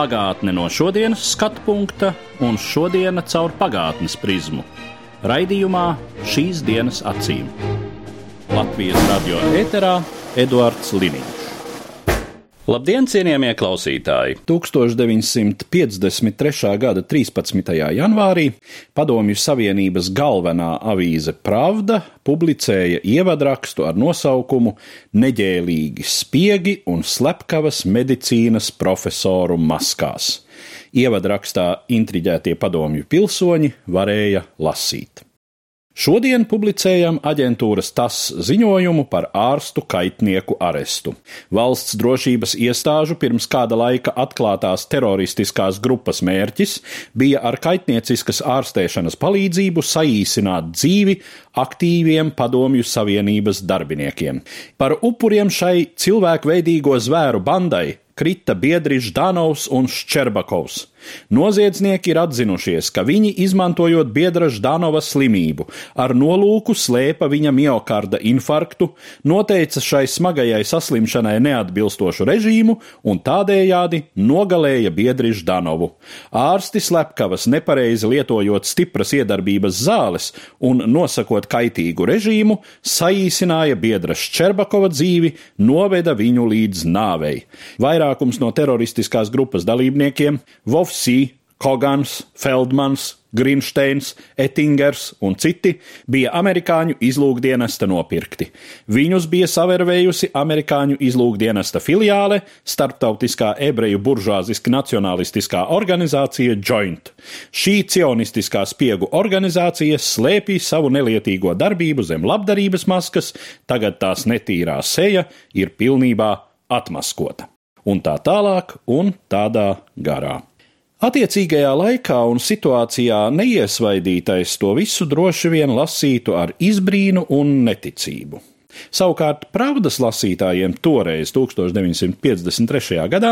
Pagātne no šodienas skatu punkta un šodienas caur pagātnes prizmu. Raidījumā šīs dienas acīm. Latvijas radio eterā Eduards Liniņš. Labdien, cienījamie klausītāji! 1953. gada 13. janvārī Padomju Savienības galvenā avīze Pravda publicēja ievadrakstu ar nosaukumu Neģēlīgi spiegi un slepkavas medicīnas profesoru maskās. Ievadrakstā intriģētie padomju pilsoņi varēja lasīt. Šodien publicējam aģentūras TAS ziņojumu par ārstu kaitnieku arestu. Valsts drošības iestāžu pirms kāda laika atklātās teroristiskās grupas mērķis bija ar kaitnieciskas ārstēšanas palīdzību saīsināt dzīvi aktīviem padomju savienības darbiniekiem. Par upuriem šai cilvēkveidīgo zvēru bandai krita biedri Ždanovs un Ščerbakovs. Noziedznieki ir atzinušies, ka viņi, izmantojot biedra Ždanova slimību, ar nolūku slēpa viņa miokarda infarktu, noteica šai smagajai saslimšanai neatbilstošu režīmu un tādējādi nogalēja biedri Ždanovu. Ārsti slepkavas nepareizi lietojot stipras iedarbības zāles un nosakot kaitīgu režīmu, saīsināja biedra Ščerbakova dzīvi, noveda viņu līdz nāvei. Vairākums no teroristiskās grupas dalībniekiem Vovsī, Kogans, Feldmans, Grinsteins, Ettingers un citi bija amerikāņu izlūkdienesta nopirkti. Viņus bija savērvējusi amerikāņu izlūkdienesta filiāle, starptautiskā ebreju buržāziski nacionalistiskā organizācija Joint. Šī cionistiskā spiegu organizācija slēpīja savu nelietīgo darbību zem labdarības maskas, tagad tās netīrā seja ir pilnībā atmaskota. Un tā tālāk, un tādā garā. Attiecīgajā laikā un situācijā neiesvaidītais to visu droši vien lasītu ar izbrīnu un neticību. Savukārt, pravdas lasītājiem toreiz, 1953. gadā,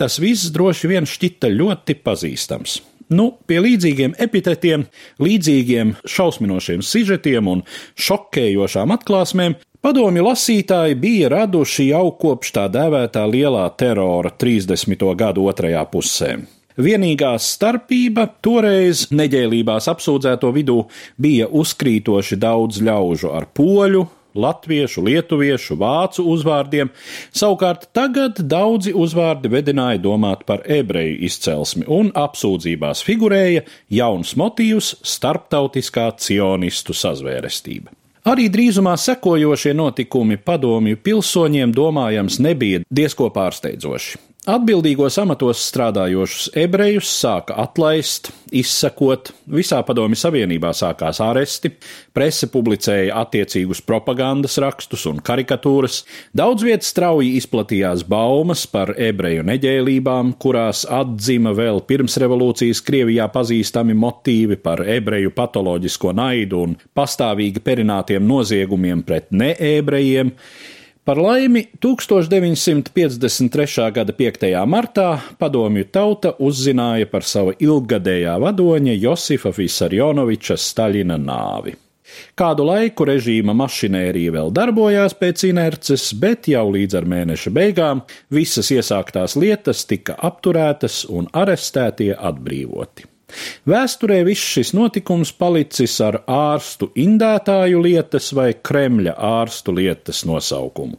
tas viss droši vien šķita ļoti pazīstams. Nu, pie līdzīgiem epitetiem, līdzīgiem šausminošiem sižetiem un šokējošām atklāsmēm Padomju lasītāji bija raduši jau kopš tā dēvētā lielā terora 30. gadu otrajā pusē. Vienīgā starpība toreiz neģēlībās apsūdzēto vidū bija uzkrītoši daudz ļaužu ar poļu, latviešu, lietuviešu, vācu uzvārdiem, savukārt tagad daudzi uzvārdi vedināja domāt par ebreju izcelsmi un apsūdzībās figurēja jauns motīvs - starptautiskā cionistu sazvērestība. Arī drīzumā sekojošie notikumi padomju pilsoņiem domājams nebija diezko pārsteidzoši. Atbildīgos amatos strādājošus ebrejus sāka atlaist, izsekot, visā padomju savienībā sākās āresti, prese publicēja attiecīgus propagandas rakstus un karikatūras, daudz viet strauji izplatījās baumas par ebreju neģēlībām, kurās atzima vēl pirms revolūcijas Krievijā pazīstami motīvi par ebreju patoloģisko naidu un pastāvīgi perinātiem noziegumiem pret neebrejiem. Par laimi 1953. gada 5. martā padomju tauta uzzināja par sava ilggadējā vadoņa Josifa Visarjonoviča Staļina nāvi. Kādu laiku režīma mašinērija vēl darbojās pēc inerces, bet jau līdz ar mēneša beigām visas iesāktās lietas tika apturētas un arestētie atbrīvoti. Vēsturē viss šis notikums palicis ar ārstu indētāju lietas vai Kremļa ārstu lietas nosaukumu.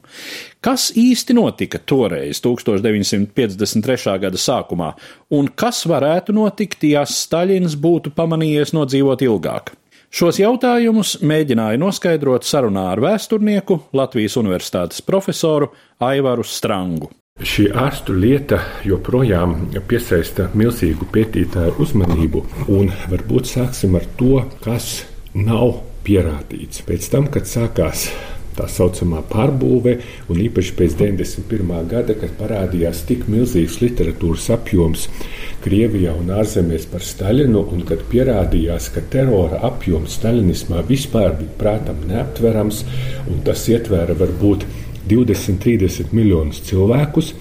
Kas īsti notika toreiz, 1953. gada sākumā, un kas varētu notikt, ja Staļins būtu pamanījies nodzīvot ilgāk? Šos jautājumus mēģināja noskaidrot sarunā ar vēsturnieku Latvijas Universitātes profesoru Aivaru Strangu. Šī ārstu lieta joprojām piesaista milzīgu pētītāju uzmanību, un varbūt sāksim ar to, kas nav pierādīts. Pēc tam, kad sākās tā saucamā pārbūve, un īpaši pēc 91. gada, kad parādījās tik milzīgs literatūras apjoms Krievijā un ārzemēs par Staļinu, un kad pierādījās, ka terora apjoms Staļinismā vispār bija prātam neaptverams, un tas ietvēra varbūt 20-30 miljonus cilvēkus,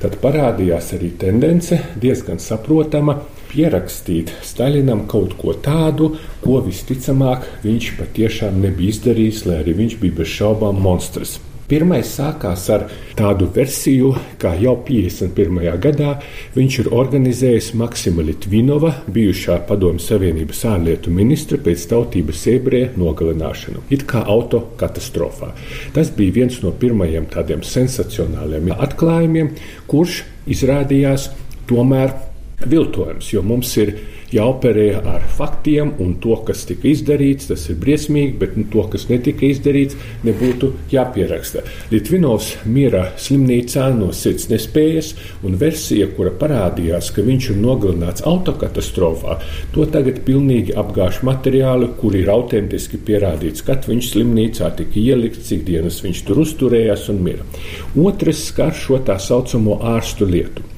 tad parādījās arī tendence diezgan saprotama pierakstīt Staļinam kaut ko tādu, ko visticamāk viņš patiešām nebija izdarījis, lai arī viņš bija bez šaubām monstrs. Pirmais sākās ar tādu versiju, kā jau 51. gadā viņš ir organizējis Maksima Litvinova, bijušā Padomju Savienības ārlietu ministra pēc tautības ebreja nogalināšanu, it kā autokatastrofā. Tas bija viens no pirmajiem tādiem sensacionāliem atklājumiem, kurš izrādījās tomēr viltojums, jo mums ir jāoperē ar faktiem, un to, kas tika izdarīts, tas ir briesmīgi, bet to, kas netika izdarīts, nebūtu jāpieraksta. Litvinovs miera slimnīcā no sirds nespējas, un versija, kura parādījās, ka viņš ir nogalināts autokatastrofā, to tagad pilnīgi apgāž materiāli, kuri ir autentiski pierādīts, kad viņš slimnīcā tika ielikts, cik dienas viņš tur uzturējās un mira. Otrs skar šo tā saucamo ārstu lietu.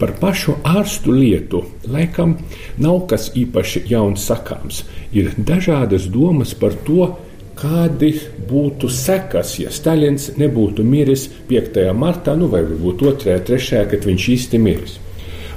Par pašu ārstu lietu laikam nav kas īpaši jauns sakāms. Ir dažādas domas par to, kādi būtu sekas, ja Staļins nebūtu miris 5. martā, nu vai varbūt 2. un 3. kad viņš īsti miris.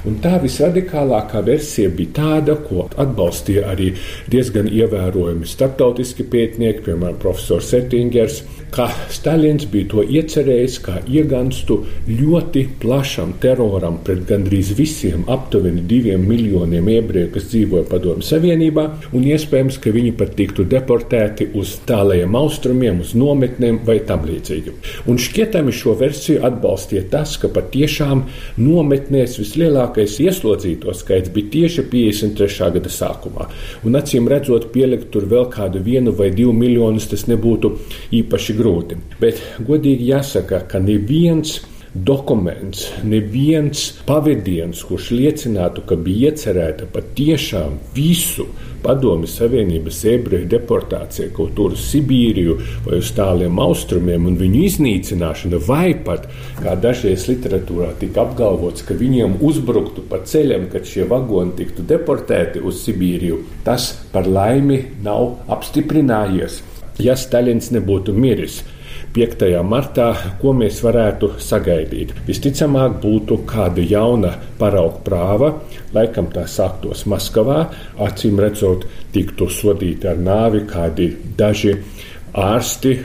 Un tā visradikālākā versija bija tāda, ko atbalstīja arī diezgan ievērojami starptautiski pētnieki, piemēram, profesors Settingers, ka Stalins bija to iecerējis kā ieganstu ļoti plašam teroram pret gandrīz visiem aptuveni diviem miljoniem ebreju, kas dzīvoja Padomju Savienībā, un iespējams, ka viņi pat tiktu deportēti uz tālajiem austrumiem, uz nometnēm vai tam līdzīgi. Un šķietami šo versiju atbalstīja tas, ka patiešām nometnēs vislielākā lielākais ieslodzīto skaits bija tieši 53. gada sākumā. Un acīm redzot, pielikt tur vēl kādu vienu vai divu miljonus, tas nebūtu īpaši grūti. Bet godīgi jāsaka, ka neviens dokuments, neviens pavadiens, kurš liecinātu, ka bija iecerēta patiešām visu Padomju Savienības ebreju deportācija kaut kur uz Sibīriju vai uz tāliem austrumiem un viņu iznīcināšana, vai pat, kā dažreiz literatūrā tika apgalvots, ka viņiem uzbruktu pa ceļam, kad šie vagoni tiktu deportēti uz Sibīriju, tas par laimi nav apstiprinājies. Ja Staļins nebūtu miris, 5. martā, ko mēs varētu sagaidīt. Visticamāk, būtu kāda jauna parauga prāva, laikam tā sāktos Maskavā, acīm redzot, tiktu sodīti ar nāvi kādi daži ārsti,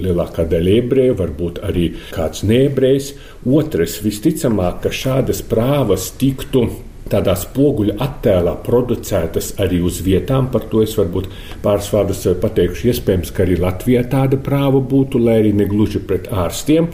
lielākā daļa ebreju, varbūt arī kāds neebrejs. Otrs, visticamāk, ka šādas prāvas tiktu tādā spoguļa attēlā producētas arī uz vietām. Par to es varbūt pāris vārdus pateikšu. Iespējams, ka arī Latvijā tāda prāva būtu, lai arī negluži pret ārstiem.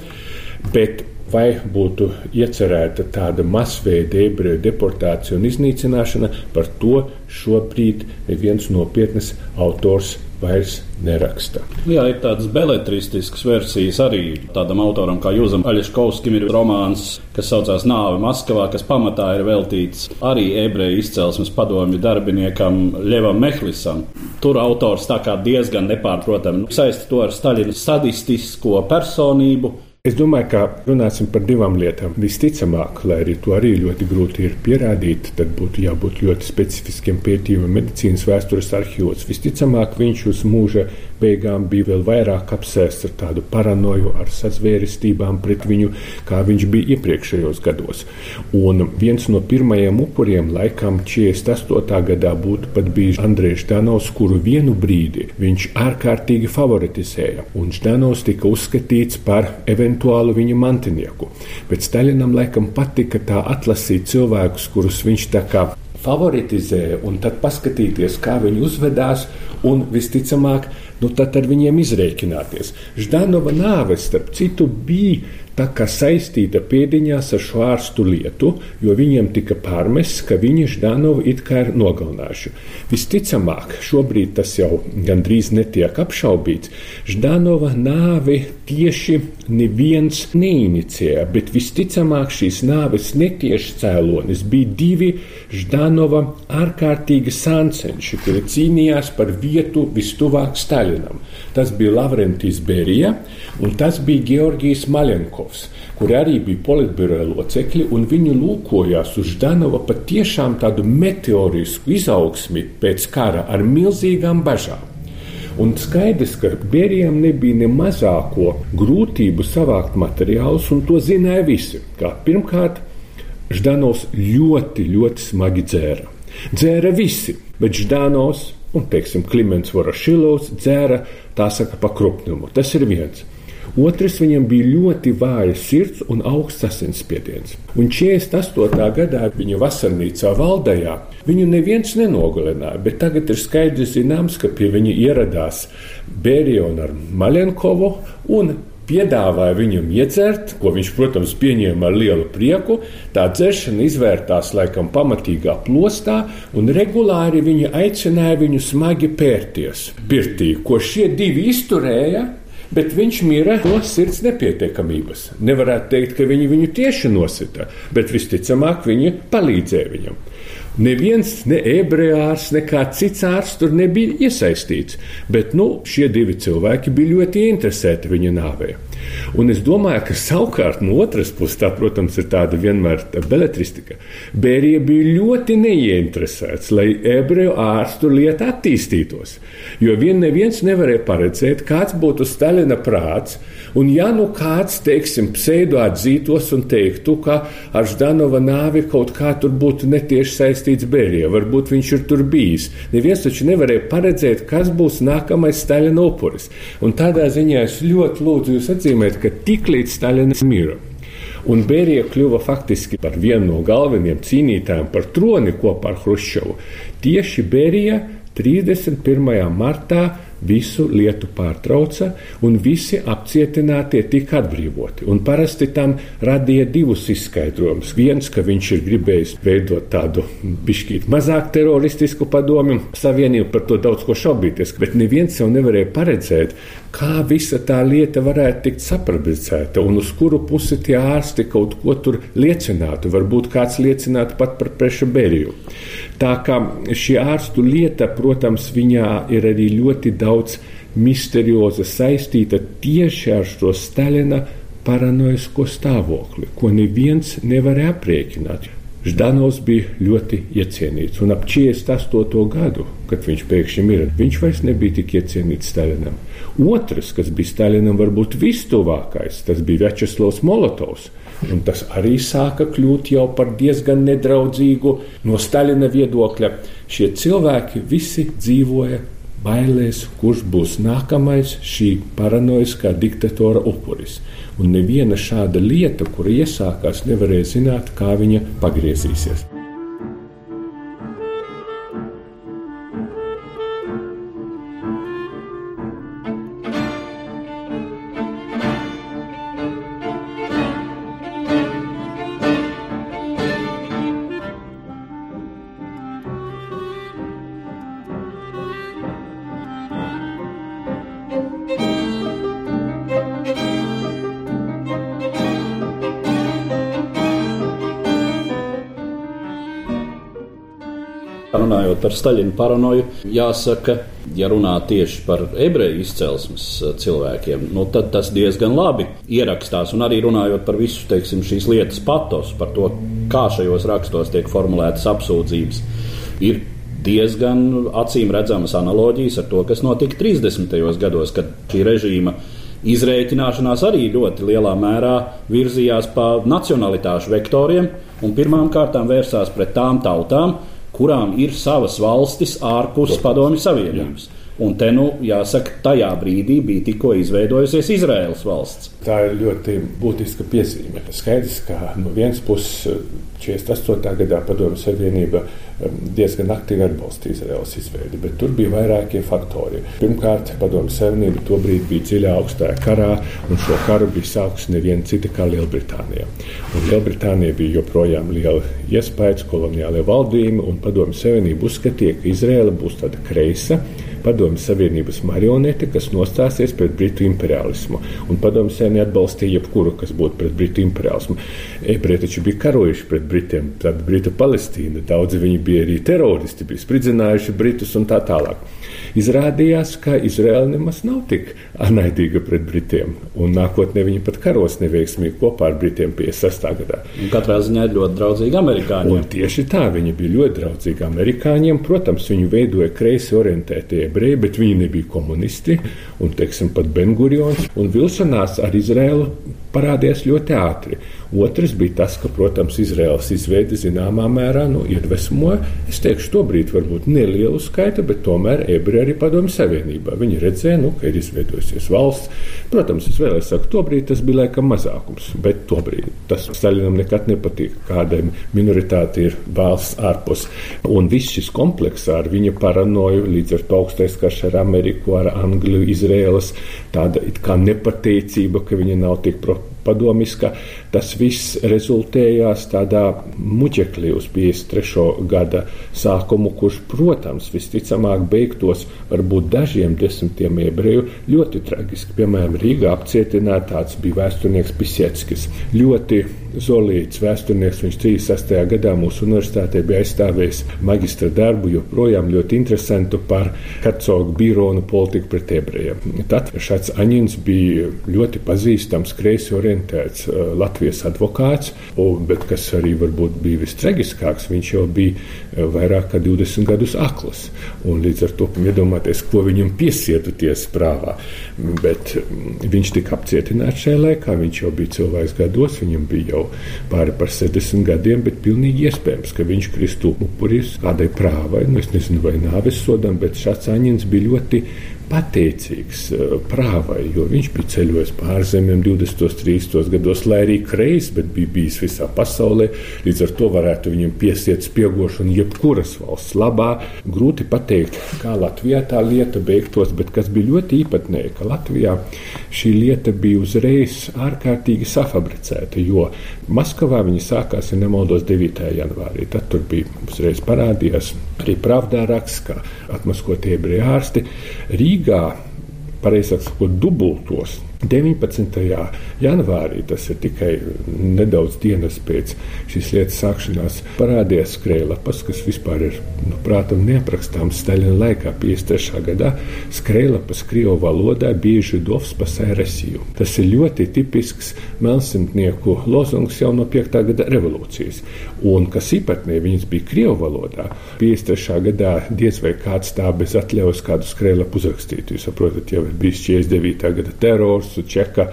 Bet vai būtu iecerēta tāda masveida ebreju deportācija un iznīcināšana, par to šobrīd neviens nopietnas autors vairs neraksta. Jā, ir tādas beletristiskas versijas arī tādam autoram kā Jūzam Aļeškovskim ir romāns, kas saucās Nāve Maskavā, kas pamatā ir veltīts arī ebreju izcelsmes padomju darbiniekam Ļevam Mehlisam. Tur autors tā kā diezgan nepārprotami saista to ar Staļina sadistisko personību, Es domāju, ka runāsim par divām lietām. Visticamāk, lai arī to arī ļoti grūti ir pierādīt, tad būtu jābūt ļoti specifiskiem pētījumiem medicīnas vēstures arhīvos. Visticamāk, viņš uz mūža beigām bija vēl vairāk apsēsts ar tādu paranoju, ar sazvērestībām pret viņu, kā viņš bija iepriekšējos gados. Un viens no pirmajiem upuriem, laikam 48. gadā, būtu pat bijis Andrēs Danovs, kuru vienu brīdi viņš ārkārtīgi favoritizēja, un Danovs tika uzskatīts par eventuālu eventuālu viņa mantinieku. Bet Staļinam laikam patika tā atlasīt cilvēkus, kurus viņš tā kā favoritizēja, un tad paskatīties, kā viņi uzvedās, un visticamāk, nu tad ar viņiem izreikināties. Ždanova nāve, starp citu, bija tā kā saistīta pēdiņās ar šo ārstu lietu, jo viņiem tika pārmests, ka viņi Ždanovu it kā ir nogalinājuši. Visticamāk, šobrīd tas jau gandrīz netiek apšaubīts, Ždanova nāvi tieši neviens neinicēja, bet visticamāk šīs nāves netieši cēlonis bija divi Ždanova ārkārtīgi sāncenši, kuri cīnījās par vietu vistuvāk Staļinam. Tas bija Lavrentijs Berija un tas bija Georgijs Maļenkovs, kuri arī bija politbiroja locekļi, un viņi lūkojās uz Ždanova patiešām tādu meteorisku izaugsmi pēc kara ar milzīgām bažām. Un skaidrs, ka Berijam nebija ne mazāko grūtību savākt materiālus, un to zināja visi. Kā pirmkārt, Ždanovs ļoti, ļoti smagi dzēra. Dzēra visi, bet Ždanovs un, teiksim, Klimants Vorošilovs dzēra tā saka pa krupnumu. Tas ir viens. Otrs viņam bija ļoti vāja sirds un augsts asinsspiediens. Un 48. gadā viņa vasarnīcā valdējā viņu neviens nenogalināja, bet tagad ir skaidrs zināms, ka pie viņa ieradās Bēriona ar Maļenkovu un piedāvāja viņam iedzert, ko viņš, protams, pieņēma ar lielu prieku. Tā dzeršana izvērtās laikam pamatīgā plostā, un regulāri viņa aicināja viņu smagi pērties pirtī, ko šie divi izturēja bet viņš mira no sirds nepietiekamības. Nevarētu teikt, ka viņi viņu tieši nosita, bet visticamāk viņi palīdzēja viņam. Neviens, ne ebrejārs, nekāds cits ārsts tur nebija iesaistīts, bet nu, šie divi cilvēki bija ļoti interesēti viņa nāvē. Un es domāju, ka savukārt no otras puses, tā, protams, ir tāda vienmēr tā beletristika. Bērija bija ļoti neieinteresēts, lai ebreju ārstu lieta attīstītos. Jo vien neviens nevarēja paredzēt, kāds būtu Stalina prāts, un ja nu kāds, teiksim, pseido atzītos un teiktu, ka ar Ždanova nāvi kaut kā tur būtu netieši saistīts Bērija, varbūt viņš ir tur bijis. Neviens taču nevarēja paredzēt, kas būs nākamais Stalina upuris. Un tādā ziņā es ļoti lūdzu jūs atzīmēt, nozīmē, ka tiklīdz Staļins mira. Un Bērija kļuva faktiski par vienu no galvenajiem cīnītājiem par troni kopā ar Hruščovu. Tieši Bērija 31. martā visu lietu pārtrauca, un visi apcietinātie tika atbrīvoti. Un parasti tam radīja divus izskaidrojumus. Viens, ka viņš ir gribējis veidot tādu bišķīt mazāk teroristisku padomju savienību, par to daudz ko šaubīties, bet neviens jau nevarēja paredzēt, kā visa tā lieta varētu tikt saprabicēta un uz kuru pusi tie ārsti kaut ko tur liecinātu. Varbūt kāds liecinātu pat par preša beriju. Tā kā šī ārstu lieta, protams, viņā ir arī ļoti daudz misterioza saistīta tieši ar šo Stalina paranoisko stāvokli, ko neviens nevar aprēķināt. Ždanovs bija ļoti iecienīts, un ap 48. gadu, kad viņš pēkšņi mirra, viņš vairs nebija tik iecienīts Stalinam. Otrs, kas bija Stalinam varbūt vistuvākais, tas bija Večeslavs Molotovs, Un tas arī sāka kļūt jau par diezgan nedraudzīgu no Staļina viedokļa. Šie cilvēki visi dzīvoja bailēs, kurš būs nākamais šī paranoiskā diktatora upuris. Un neviena šāda lieta, kur iesākās, nevarēja zināt, kā viņa pagriezīsies. Runājot par Staļina paranoju, jāsaka, ja runā tieši par ebreju izcelsmes eh, cilvēkiem, nu, tad tas diezgan labi ierakstās. Un arī runājot par visu teiksim, šīs lietas patos, par to, kā šajos rakstos tiek formulētas apsūdzības, ir diezgan acīm redzamas analoģijas ar to, kas notika 30. gados, kad šī režīma izreikināšanās arī ļoti lielā mērā virzījās pa nacionalitāšu vektoriem un pirmām kārtām vērsās pret tām tautām, kurām ir savas valstis ārpus Padomju Savienības. Un te, nu, jāsaka, tajā brīdī bija tikko izveidojusies Izraels valsts. Tā ir ļoti būtiska piezīme. Skaidrs, ka no vienas puses 48. gadā Padomju Savienība diezgan aktīvi atbalstīja Izraels izveidi, bet tur bija vairākie faktori. Pirmkārt, Padomju Savienība tobrīd bija dziļā augstajā karā, un šo karu bija sākusi neviena cita kā Lielbritānija. Un Lielbritānija bija joprojām liela iespējas, koloniālajā valdījuma, un Padomju Savienība uzskatīja, ka Izraela būs tāda kreisa Padomju Savienības marionete, kas nostāsies pret Britu imperialismu. Un Padomju Savienība atbalstīja jebkuru, kas būtu pret Britu imperialismu. Ebreji taču bija karojuši pret Britiem, tad Brita Palestīna. Daudzi viņi bija arī teroristi, bija spridzinājuši Britus un tā tālāk. Izrādījās, ka Izraela nemaz nav tik naidīga pret Britiem, un nākotnē viņi pat karos neveiksmīgi kopā ar Britiem 56. gadā. Un katrā ziņā ir ļoti draudzīgi amerikāņiem. Un tieši tā, viņi bija ļoti draudzīgi amerikāņiem. Protams, viņu veidoja kreisi orientētie ebreji, bet viņi nebija komunisti, un, teiksim, pat Bengurions un vilšanās ar Izraelu parādījās ļoti ātri. Otrs bija tas, ka, protams, Izraels izveide zināmā mērā nu, iedvesmoja, es teikšu, to brīdi varbūt nelielu skaitu, bet tomēr ebreji arī padomju savienībā. Viņi redzēja, nu, ka ir izveidojusies valsts. Protams, es vēlēju sakot, to brīdi tas bija laikam mazākums, bet to brīdi tas Staļinam nekad nepatīk, kādai minoritāte ir valsts ārpus. Un viss šis komplekss ar viņa paranoju, līdz ar to augstais karš ar Ameriku, ar Angliju, Izraēlas, tāda it kā nepateicība, ka viņa nav tik pro padomiska, tas viss rezultējās tādā muģeklī uz 53. gada sākumu, kurš, protams, visticamāk beigtos varbūt dažiem desmitiem ebreju ļoti tragiski. Piemēram, Rīgā apcietināts tāds bija vēsturnieks Pisieckis. Ļoti Zolīts, vēsturnieks, viņš 36. gadā mūsu universitātē bija aizstāvējis magistra darbu, joprojām ļoti interesantu par Hercogu Bīronu politiku pret ebrejiem. Tad šāds Aņins bija ļoti pazīstams kreisi orientēts uh, Latvijas advokāts, un, bet kas arī varbūt bija vistragiskāks, viņš jau bija uh, vairāk kā 20 gadus akls. Un līdz ar to iedomāties, ko viņam piesietu tiesas prāvā. Bet mm, viņš tika apcietināts šajā laikā, viņš jau bija cilvēks gados, viņam bija jau pāri par 70 gadiem, bet pilnīgi iespējams, ka viņš kristu upuris kādai prāvai, nu es nezinu, vai nāves sodam, bet šāds aņins bija ļoti pateicīgs eh, prāvai, jo viņš bija ceļojis pāri zemēm 20, 30 gados, lai arī kreis, bet bija bijis visā pasaulē. Līdz ar to varētu viņam piesiet spiegošanu jebkuras valsts labā. Grūti pateikt, kā Latvijā tā lieta beigtos, bet kas bija ļoti īpatnēji, ka Latvijā šī lieta bija uzreiz ārkārtīgi safabricēta, jo Maskavā viņa sākās, ja nemaldos, 9. janvārī. Tad tur bija uzreiz parādījās arī pravdā raksts, kā atmaskotie ebreju ārsti. Rīgā, pareizāk sakot, dubultos 19. janvārī, tas ir tikai nedaudz dienas pēc šīs lietas sākšanās, parādījās skrejlapas, kas vispār ir, nu, prātam, neaprakstāms Staļina laikā, 53. gadā. Skrejlapas Krievu valodā bija Židovs pasēresiju. Tas ir ļoti tipisks melnsimtnieku lozungs jau no 5. gada revolūcijas. Un, kas īpatnē, viņas bija Krievu valodā. 53. gadā diez vai kāds tā bez atļaujas kādu skrejlapu uzrakstītu. Jūs saprotat, jau ir bijis 49. gada terors, Korsu, Čeka,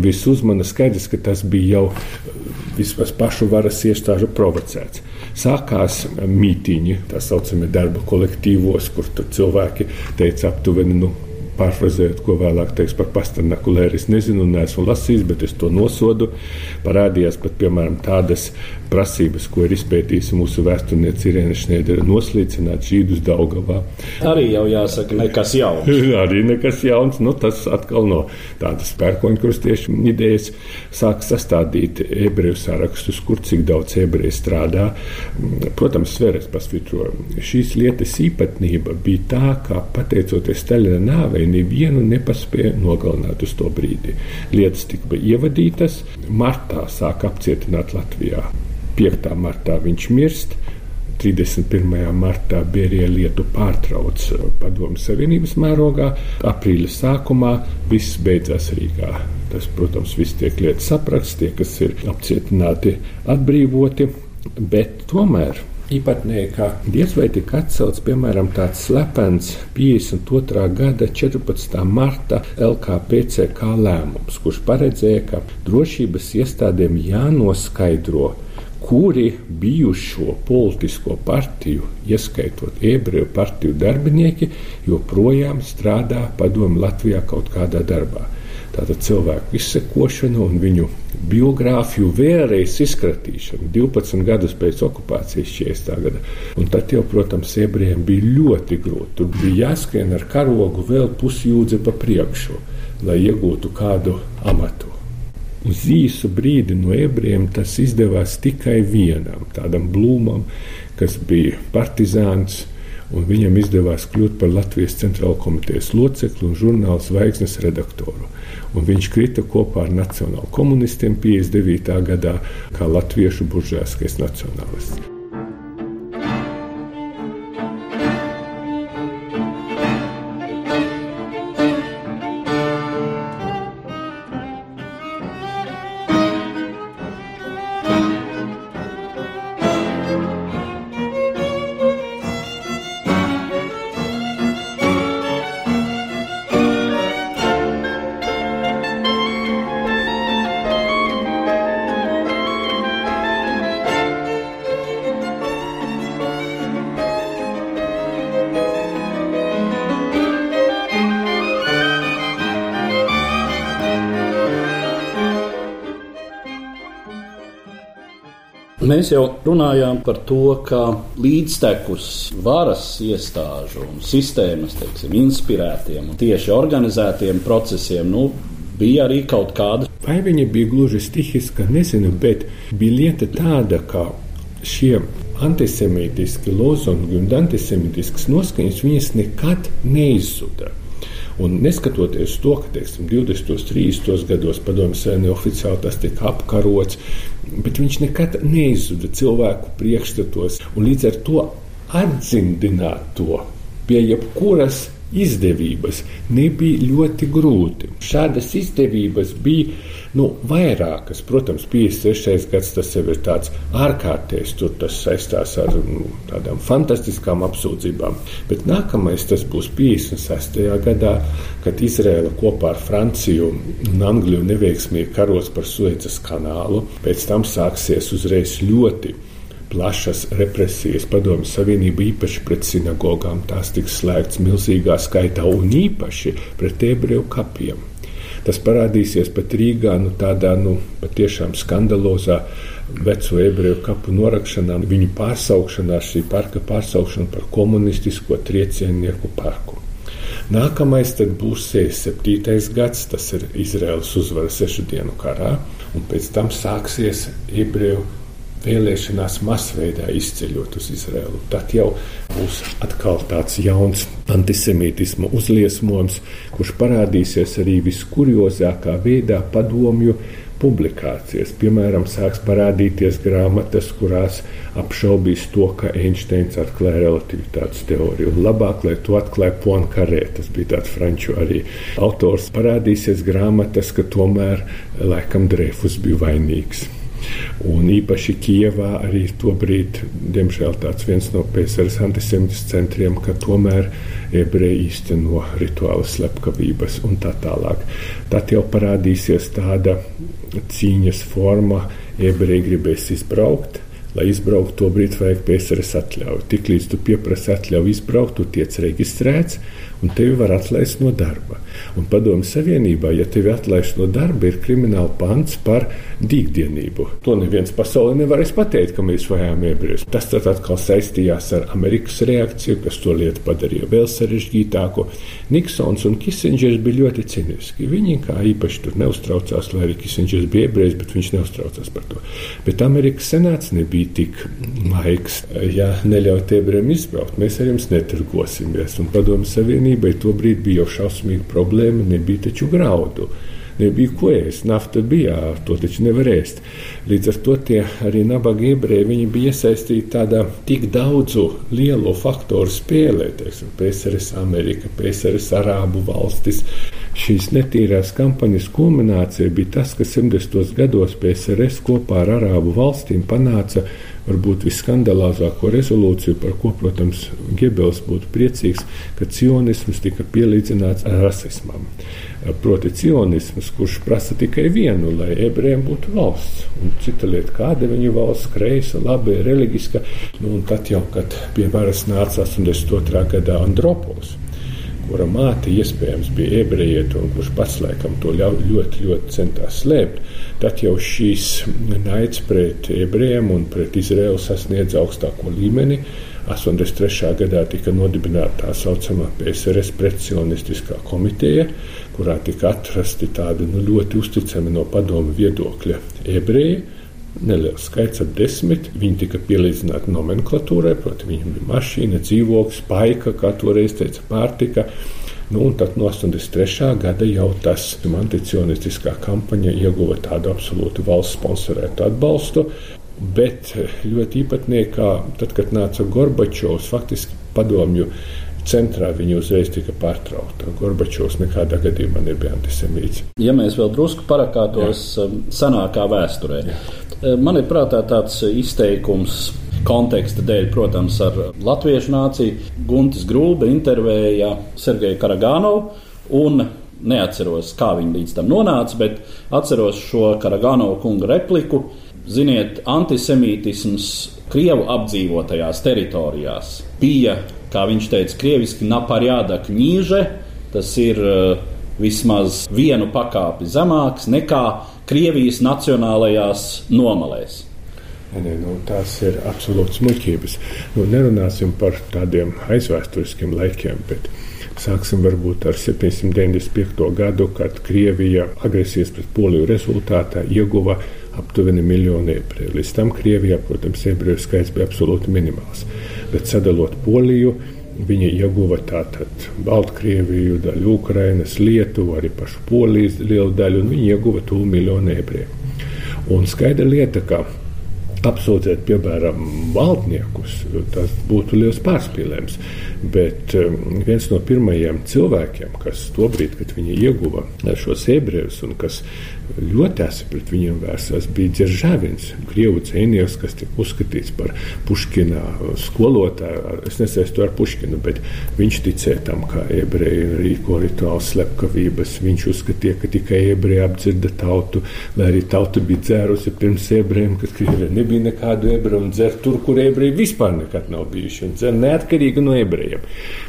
viss uzmana skaidrs, ka tas bija jau vismaz pašu varas iestāžu provocēts. Sākās mītīņi, tā saucamie darba kolektīvos, kur cilvēki teica aptuveni, nu, pārfrazējot, ko vēlāk teiks par Pasternaku lēri. Es nezinu, neesmu lasījis, bet es to nosodu. Parādījās pat, piemēram, tādas prasības, ko ir izpētījusi mūsu vēsturniece Irēna Šneidera, noslīcināt žīdus Daugavā. Arī jau jāsaka, nekas jauns. Arī nekas jauns, nu tas atkal no tādas pērkoņkrustiešu idejas sāk sastādīt ebreju sārakstus, kur cik daudz ebreju strādā. Protams, Sveres pasvītroja, šīs lietas īpatnība bija tā, ka pateicoties Staļina nāvei, nevienu nepaspēja nogalināt uz to brīdi. Lietas tika ievadītas, martā sāk apcietināt Latvijā. 5. martā viņš mirst. 31. martā Berija lietu pārtrauc Padomu Savienības mērogā. Aprīļa sākumā viss beidzās Rīgā. Tas, protams, viss tiek lietas saprasts, tie, kas ir apcietināti, atbrīvoti, bet tomēr īpatnēji, ka diez vai tika atcelts, piemēram, tāds slepens 52. gada 14. marta LKPCK lēmums, kurš paredzēja, ka drošības iestādēm jānoskaidro, kuri bijušo politisko partiju, ieskaitot ebreju partiju darbinieki, joprojām strādā padomu Latvijā kaut kādā darbā. Tātad cilvēku izsekošana un viņu biogrāfiju vēlreiz izskatīšana 12 gadus pēc okupācijas 40. gada. Un tad jau, protams, ebrejiem bija ļoti grūti. Tur bija jāskrien ar karogu vēl pusjūdzi pa priekšu, lai iegūtu kādu amatu. Uz īsu brīdi no ebrejiem tas izdevās tikai vienam, tādam blūmam, kas bija partizāns un viņam izdevās kļūt par Latvijas centrāla komitejas locekli un žurnāla zvaigznes redaktoru. Un viņš krita kopā ar nacionālu komunistiem 59. gadā kā latviešu buržāskais nacionālists. Mēs jau runājām par to, ka līdztekus varas iestāžu un sistēmas teiksim, inspirētiem un tieši organizētiem procesiem nu, bija arī kaut kāda. Vai viņa bija gluži stihiska, nezinu, bet bija lieta tāda, ka šie antisemītiski lozungi un antisemītiskas noskaņas viņas nekad neizzuda. Un neskatoties to, ka teiksim, 20. un 30. gados padomju sēne oficiāli tas tika apkarots, bet viņš nekad neizzuda cilvēku priekšstatos un līdz ar to atdzimdināt to pie jebkuras izdevības nebija ļoti grūti. Šādas izdevības bija nu, vairākas. Protams, 56. gads tas jau ir tāds ārkārtējs, tur tas saistās ar nu, tādām fantastiskām apsūdzībām. Bet nākamais tas būs 56. gadā, kad Izraela kopā ar Franciju un Angliju neveiksmīgi karos par Suecas kanālu. Pēc tam sāksies uzreiz ļoti plašas represijas padomju savienība īpaši pret sinagogām. Tās tiks slēgts milzīgā skaitā un īpaši pret ebreju kapiem. Tas parādīsies pat Rīgā, nu, tādā nu, patiešām skandalozā veco ebreju kapu norakšanā, viņu pārsaukšanā, šī parka pārsaukšana par komunistisko triecienieku parku. Nākamais būs 67. gads, tas ir Izraels uzvara sešu dienu karā, un pēc tam sāksies ebreju vēlēšanās masveidā izceļot uz Izraelu. Tad jau būs atkal tāds jauns antisemītisma uzliesmojums, kurš parādīsies arī viskuriozākā veidā padomju publikācijas. Piemēram, sāks parādīties grāmatas, kurās apšaubīs to, ka Einsteins atklāja relativitātes teoriju. Un labāk, lai to atklāja Poincaré, tas bija tāds franču arī autors, parādīsies grāmatas, ka tomēr laikam Dreyfus bija vainīgs. Un īpaši Kijevā arī tobrīd, diemžēl, tāds viens no PSRS antisemitismu centriem, ka tomēr ebreji īsteno rituāla slepkavības un tā tālāk. Tad jau parādīsies tāda cīņas forma, ebreji gribēs izbraukt. Lai izbrauktu, to brīdi vajag PSRS atļauju. Tiklīdz tu pieprasi atļauju izbraukt, tu tiec reģistrēts un tevi var atlaist no darba. Un padomju Savienībā, ja tevi atlaiž no darba, ir krimināla pants par dīkdienību. To neviens pasaulē nevarēs pateikt, ka mēs vajām ebrejus. Tas tad atkal saistījās ar Amerikas reakciju, kas to lietu padarīja vēl sarežģītāku. Niksons un Kisingers bija ļoti ciniski. Viņi kā īpaši tur neuztraucās, lai arī Kisingers bija ebrejs, bet viņš neuztraucās par to. Bet Amerikas senāts nebija tik laiks, ja neļaut ebrejiem izbraukt. Mēs ar jums netirgosimies. Un padomju Savienībai tobrīd bija jau šausmīga problēma, nebija taču graudu nebija ko ēst. Nafta bija, to taču nevar ēst. Līdz ar to tie arī nabaga ebreji bija iesaistīti tādā tik daudzu lielo faktoru spēlē, teiksim, PSRS Amerika, PSRS Arābu valstis. Šīs netīrās kampaņas kulminācija bija tas, ka 70. gados PSRS kopā ar Arābu valstīm panāca varbūt viskandalāzāko rezolūciju, par ko, protams, Gebels būtu priecīgs, ka cionisms tika pielīdzināts rasismam. Proti, cionisms, kurš prasa tikai vienu, lai ebrejiem būtu valsts, un cita lieta, kāda viņa valsts, kreisa, labi, reliģiska. Nu, un tad jau, kad pie varas nāca 82. gadā Andropos, kura māte iespējams bija ebrejieta un kurš pats laikam to ļoti, ļoti centās slēpt, tad jau šīs naids pret ebrejiem un pret Izraelu sasniedz augstāko līmeni. 83. gadā tika nodibināta tā saucamā PSRS precionistiskā komiteja, kurā tika atrasti tādi nu, ļoti uzticami no padomu viedokļa ebreji neliels skaits, ap desmit. Viņi tika pielīdzināti nomenklatūrai, proti, viņiem bija mašīna, dzīvoklis, paika, kā toreiz teica, pārtika. Nu, un tad no 83. gada jau tas anticionistiskā kampaņa ieguva tādu absolūti valsts sponsorētu atbalstu. Bet ļoti īpatniekā, tad, kad nāca Gorbačovs, faktiski padomju centrā viņa uzreiz tika pārtraukta. Gorbačovs nekādā gadījumā nebija antisemīts. Ja mēs vēl drusku parakātos Jā. Um, senākā vēsturē, Jā. Eh, man ir prātā tāds izteikums. Konteksta dēļ, protams, ar latviešu nāciju Guntis Grūba intervēja Sergeju Karagānovu un neatceros, kā viņi līdz tam nonāca, bet atceros šo Karagānovu kunga repliku. Ziniet, antisemītisms Krievu apdzīvotajās teritorijās bija, kā viņš teica, krieviski naparjāda kņīže, tas ir uh, vismaz vienu pakāpi zemāks nekā Krievijas nacionālajās nomalēs. Nē, nē, nu, tās ir absolūti muļķības. Nu, nerunāsim par tādiem aizvēsturiskiem laikiem, bet sāksim varbūt ar 795. gadu, kad Krievija agresijas pret Poliju rezultātā ieguva aptuveni miljonu ebreju. Līdz tam Krievijā, protams, ebreju skaits bija absolūti minimāls. Bet sadalot Poliju, Viņa ieguva tātad Baltkrieviju, daļu Ukrainas, Lietuvu, arī pašu Polijas lielu daļu, un viņa ieguva tuvu miljonu ebreju. Un skaidra lieta, ka apsūdzēt, piemēram, valdniekus, tas būtu liels pārspīlējums. Bet um, viens no pirmajiem cilvēkiem, kas tobrīd, kad viņi ieguva šos ebrejus un kas ļoti asi pret viņiem vērsās, bija Dzeržavins, krievu cēnieks, kas tika uzskatīts par Puškina skolotāju. Es nesaistu ar Puškinu, bet viņš ticēja tam, kā ebreji rīko rituālu slepkavības. Viņš uzskatīja, ka tikai ebreji apdzirda tautu, lai arī tauta bija dzērusi pirms ebrejiem, kad Krievija nebija nekādu ebreju un dzer tur, kur ebreji vispār nekad nav bijuši un dzer neatkarīgi no ebrejiem.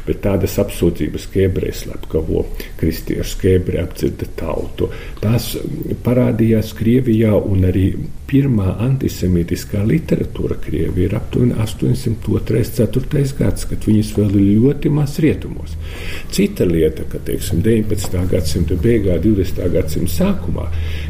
Bet tādas apsūdzības, ka ebreji slepkavo kristiešus, ka ebreji apdzirda tautu, tās parādījās Krievijā un arī pirmā antisemītiskā literatūra Krievijā ir aptuveni 802. gads, kad viņas vēl ir ļoti maz rietumos. Cita lieta, ka teiksim, 19. gadsimta beigā, 20. gadsimta sākumā,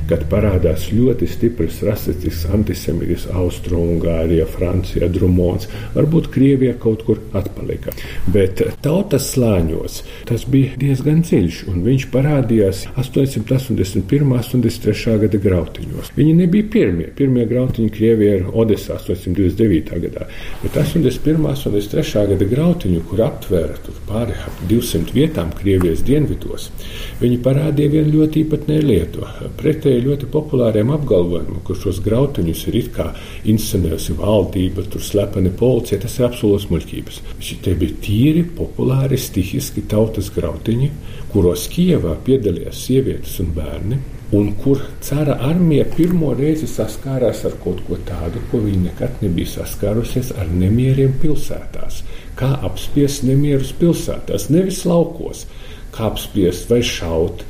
kad parādās ļoti stiprs rasistisks antisemītisks Austrumgārija, Francija, Drumons, varbūt Krievija kaut kur atpalika. Bet tautas slāņos tas bija diezgan dziļš, un viņš parādījās 881. un 83. gada grautiņos. Viņi nebija pirmie. Pirmie grautiņi Krievijā ir Odesā 829. gadā, bet 81. un 83. gada grautiņu, kur aptvēra pāri ap 200 vietām Krievijas dienvidos, viņi parādīja vienu ļoti īpatnēju lietu. Pretēji ļoti populāriem apgalvojumam, ka šos grautiņus ir it kā inscenējusi valdība, tur slepeni policija, tas ir absolūts muļķības. Šie bija tīri populāri, stihiski tautas grautiņi, kuros Kievā piedalījās sievietes un bērni un kur cara armija pirmo reizi saskārās ar kaut ko tādu, ko viņa nekad nebija saskārusies ar nemieriem pilsētās. Kā apspiest nemierus pilsētās, nevis laukos, kā apspiest vai šaut.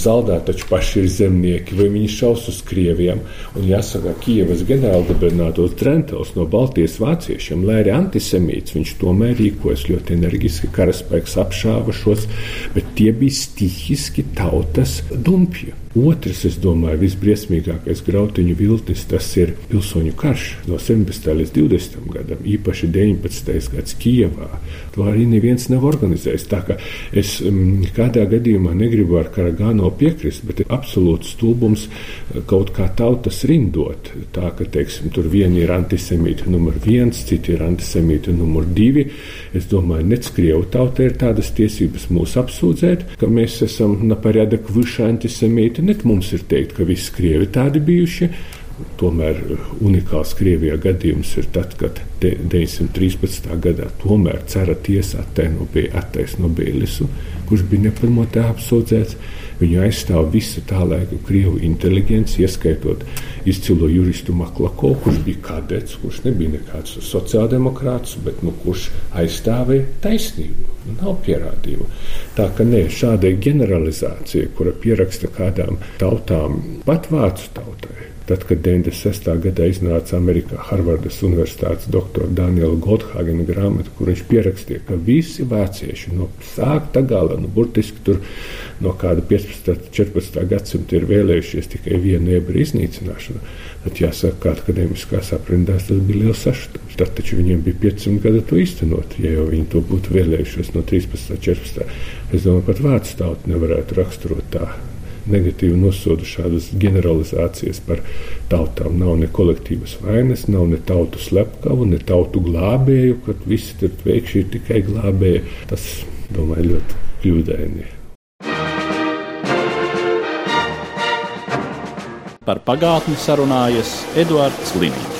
Zaldāt taču paši ir zemnieki, vai viņi šaus uz krieviem. Un jāsaka, Kievas ģenerālgubernators Trentels no Baltijas vāciešiem, lai arī antisemīts, viņš tomēr rīkojas ļoti enerģiski, karaspēks apšāva šos, bet tie bija stihiski tautas dumpji. Otrs, es domāju, visbriesmīgākais grautiņu vilnis, tas ir pilsoņu karš no 17. līdz 20. gadam, īpaši 19. gads Kijavā. To arī neviens nav organizējis. Tā kā es m, kādā gadījumā negribu ar Karagāno piekrist, bet ir absolūts stulbums eh, kaut kā tautas rindot. Tā ka, teiksim, tur vieni ir antisemīti numur viens, citi ir antisemīti numur divi. Es domāju, nec Krievu tauta ir tādas tiesības mūs apsūdzēt, ka mēs esam naparēdak viši antisemīti Net mums ir teikt, ka visi krievi tādi bijuši. Tomēr unikāls Krievijā gadījums ir tad, kad 913. gadā tomēr cara attainoja attaisno Bēlisu, kurš bija nepamotā apsūdzēts. Viņu aizstāv visa tā laika krievu inteliģence, ieskaitot izcilo juristu Maklakovu, kurš bija kadets, kurš nebija nekāds sociāldemokrāts, bet nu, kurš aizstāvēja taisnību. Nu, nav pierādījumu. Tā ka nē, šāda generalizācija, kura pieraksta kādām tautām, pat vācu tautai, Tad, kad 96. gadā iznāca Amerikā Harvardas Universitātes doktora Daniela Goldhagena grāmata, kur viņš pierakstīja, ka visi vācieši no sākta gala, nu, burtiski tur no kāda 15. un 14. gadsimta ir vēlējušies tikai vienu ebru iznīcināšanu, tad jāsaka, ka akadēmiskās aprindās tas bija liels sašutums. Tad taču viņiem bija 500 gadi to īstenot, ja jau viņi to būtu vēlējušies no 13. un 14. Es domāju, pat vācu tautu nevarētu raksturot tā negatīvi nosodu šādas generalizācijas par tautām. Nav ne kolektīvas vainas, nav ne tautu slepkavu, ne tautu glābēju, kad visi tur veikši ir tikai glābēji. Tas, domāju, ļoti kļūdaini. Par pagātni sarunājas Eduards Līniju.